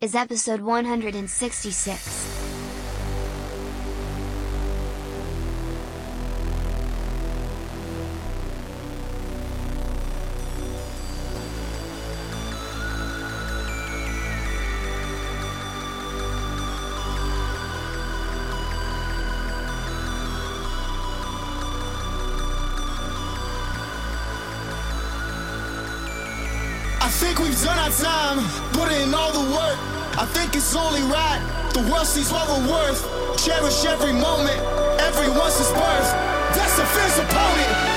is episode 166. ride. The world sees what we're worth. Cherish every moment, everyone's his birth. That's a fierce opponent.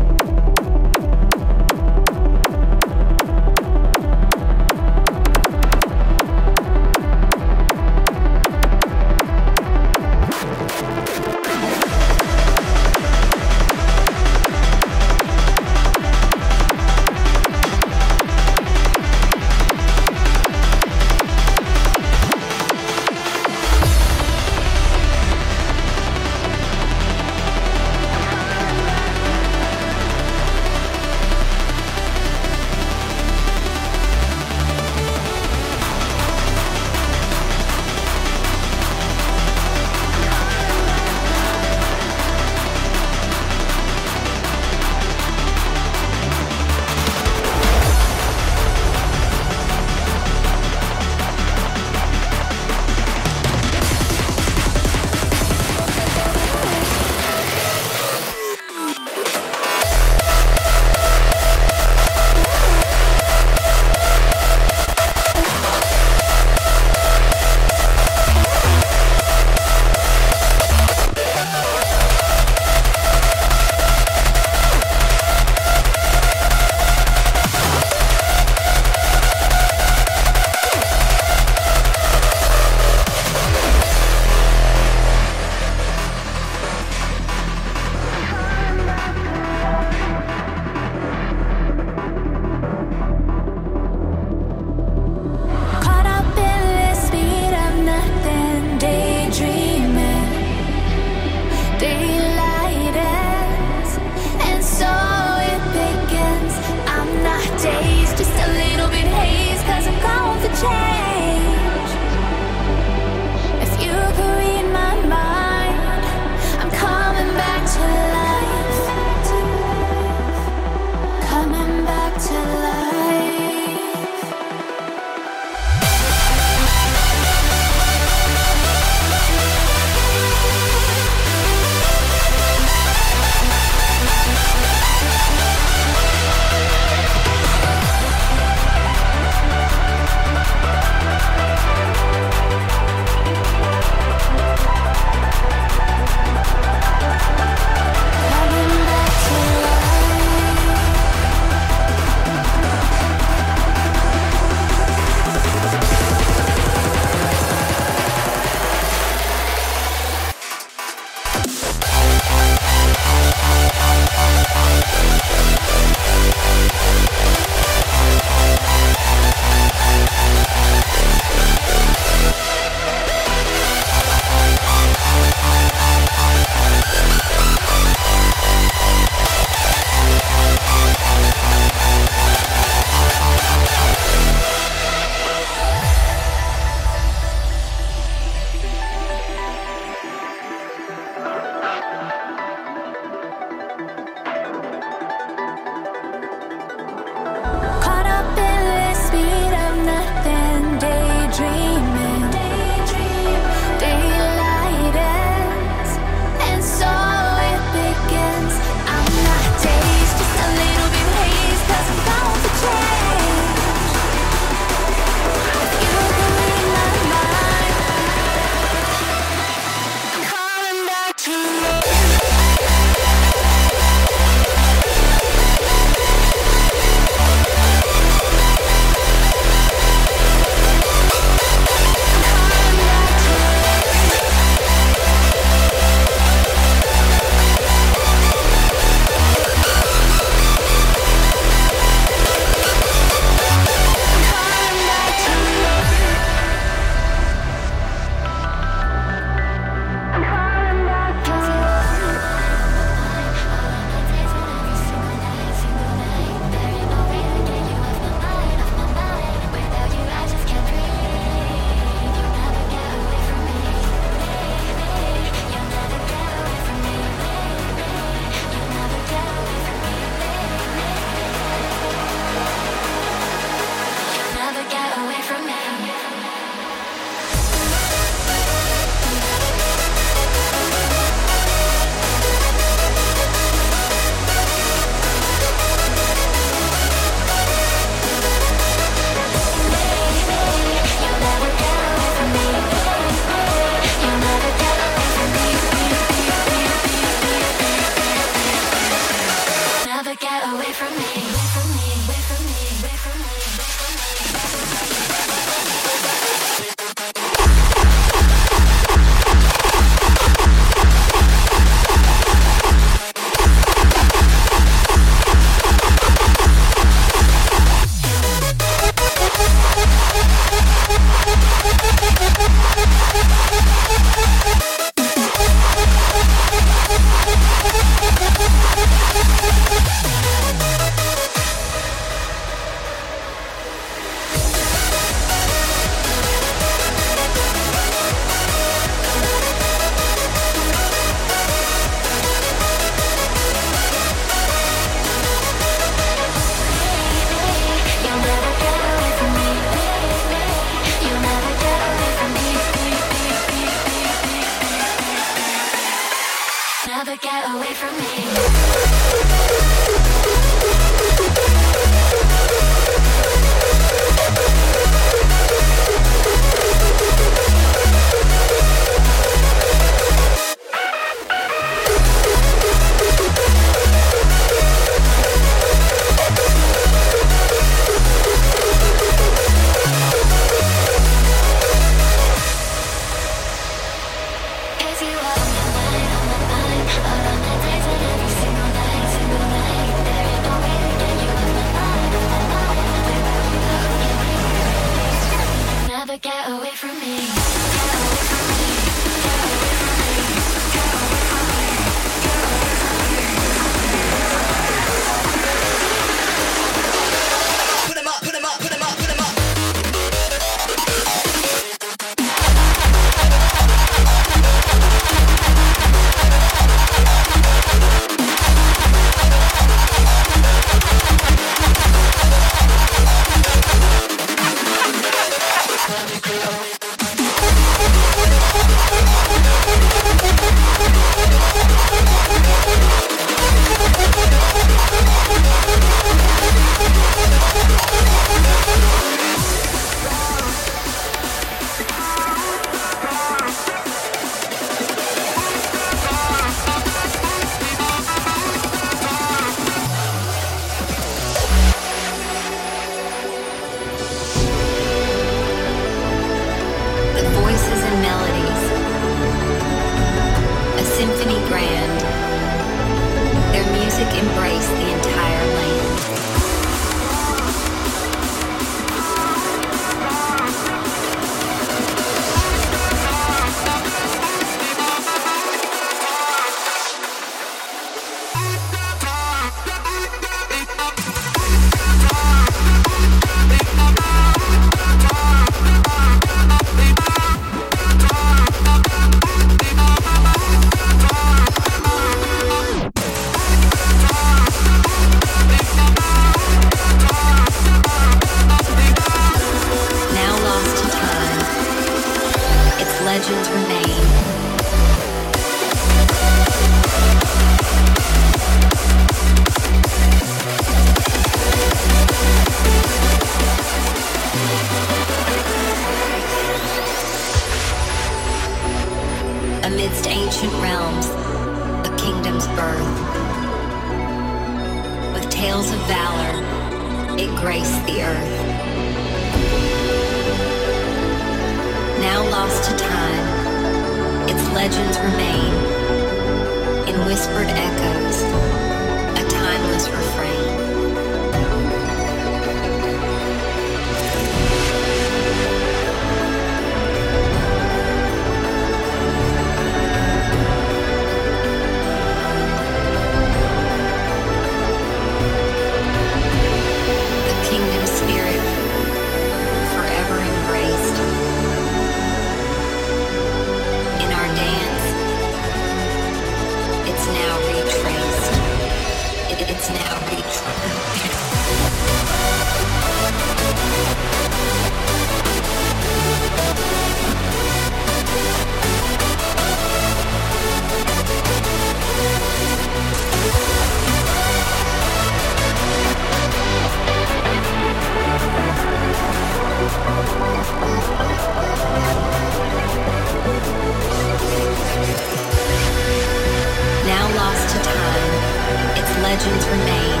legends remain.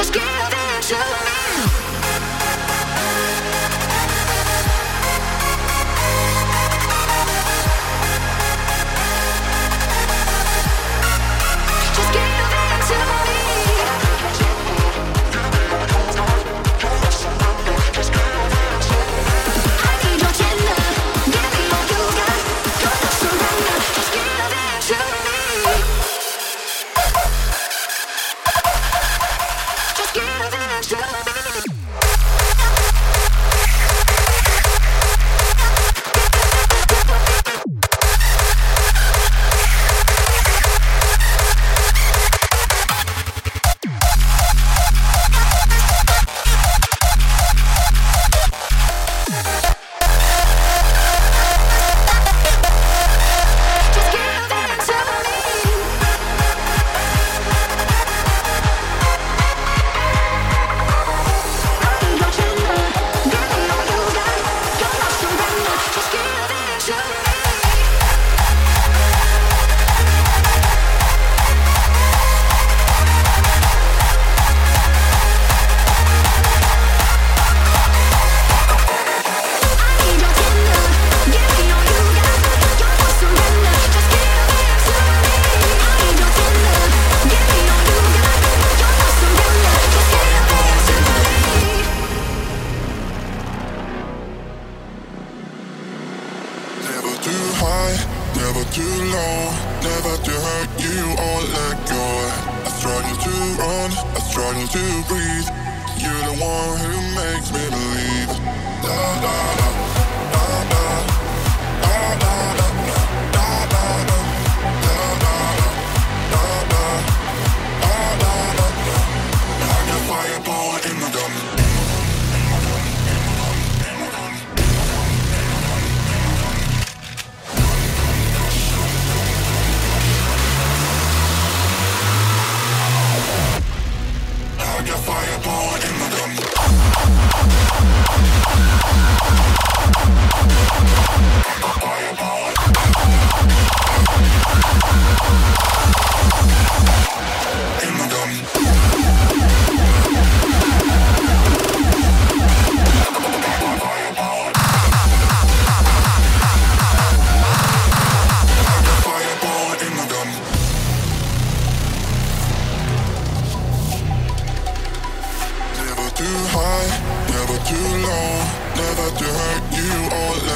Just give it to me. Oh.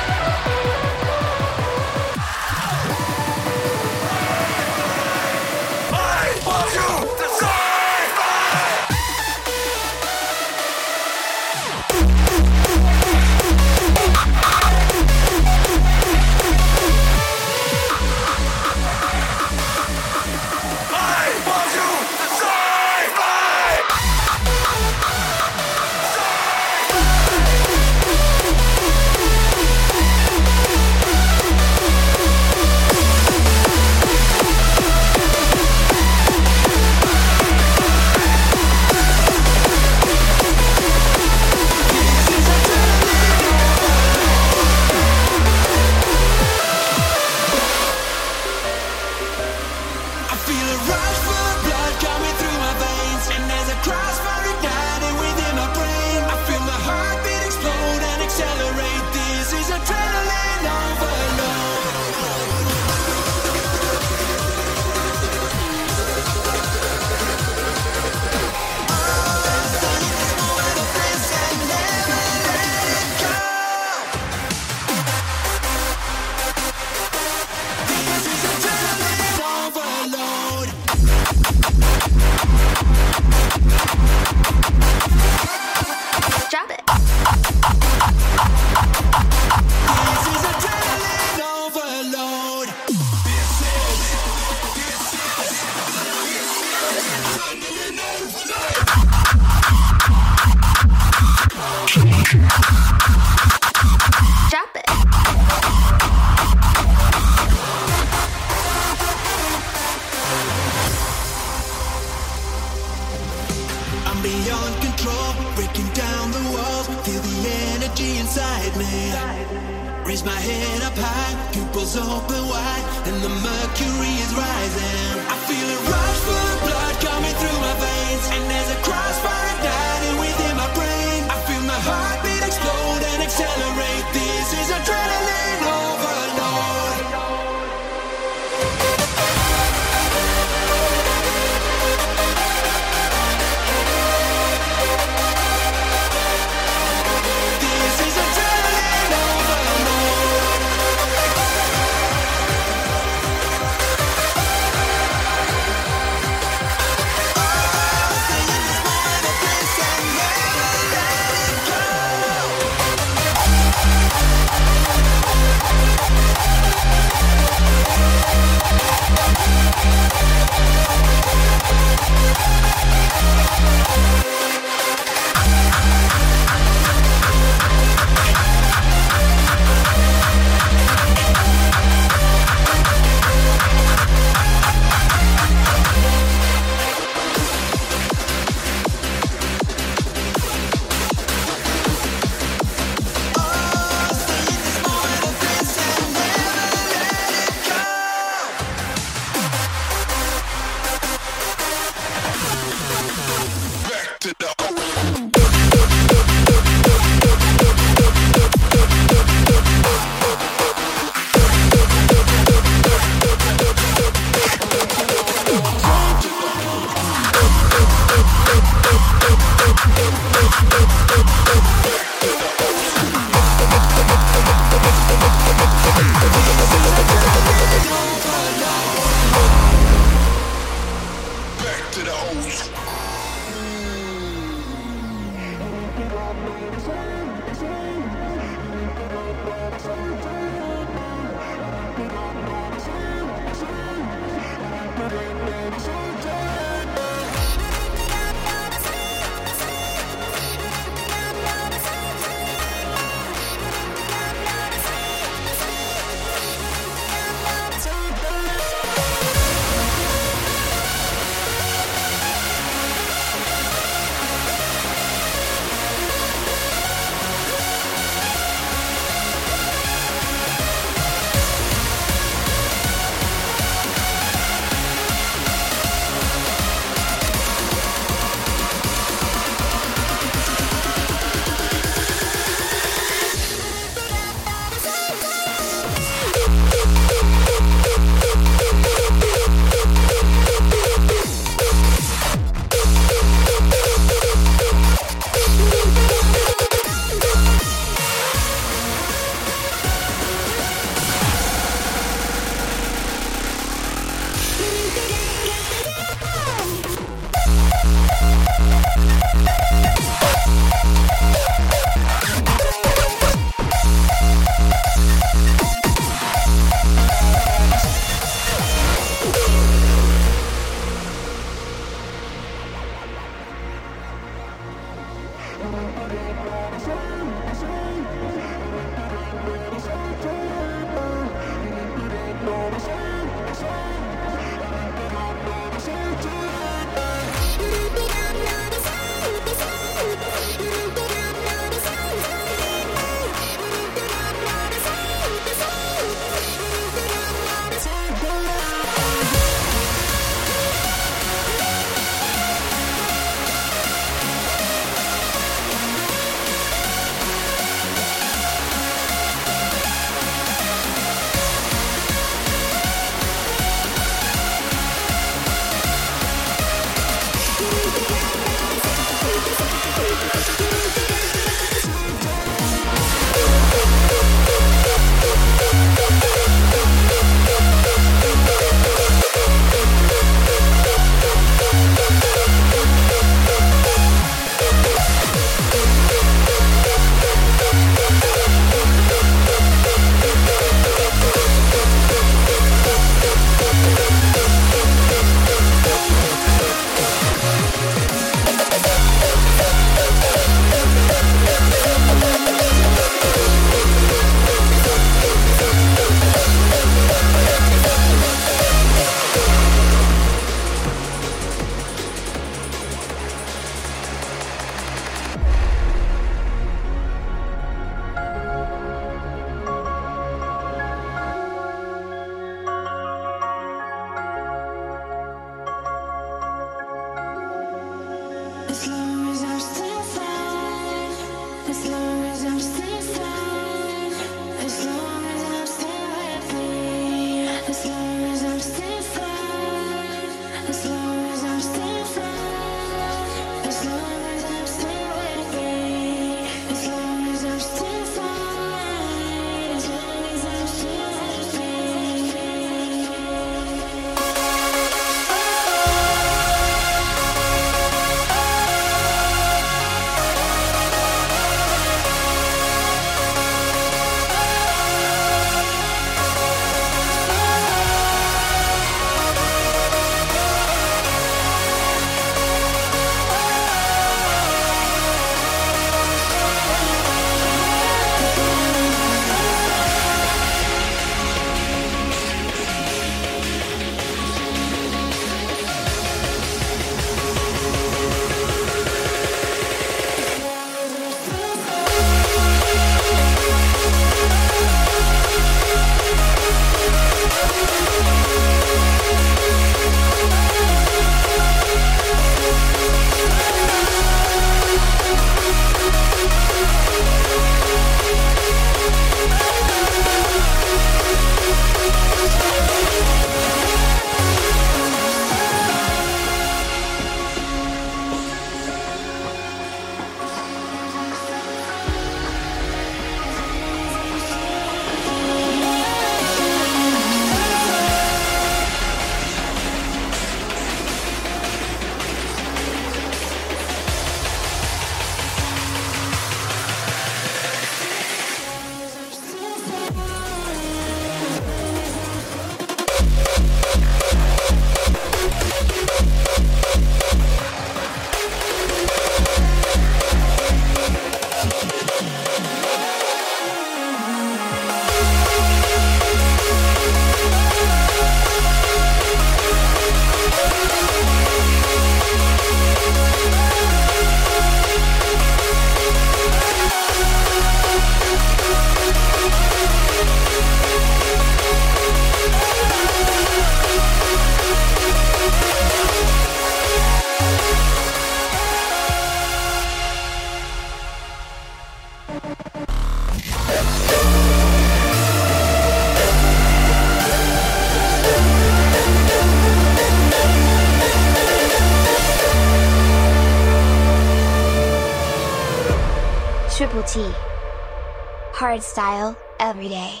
Style, every day.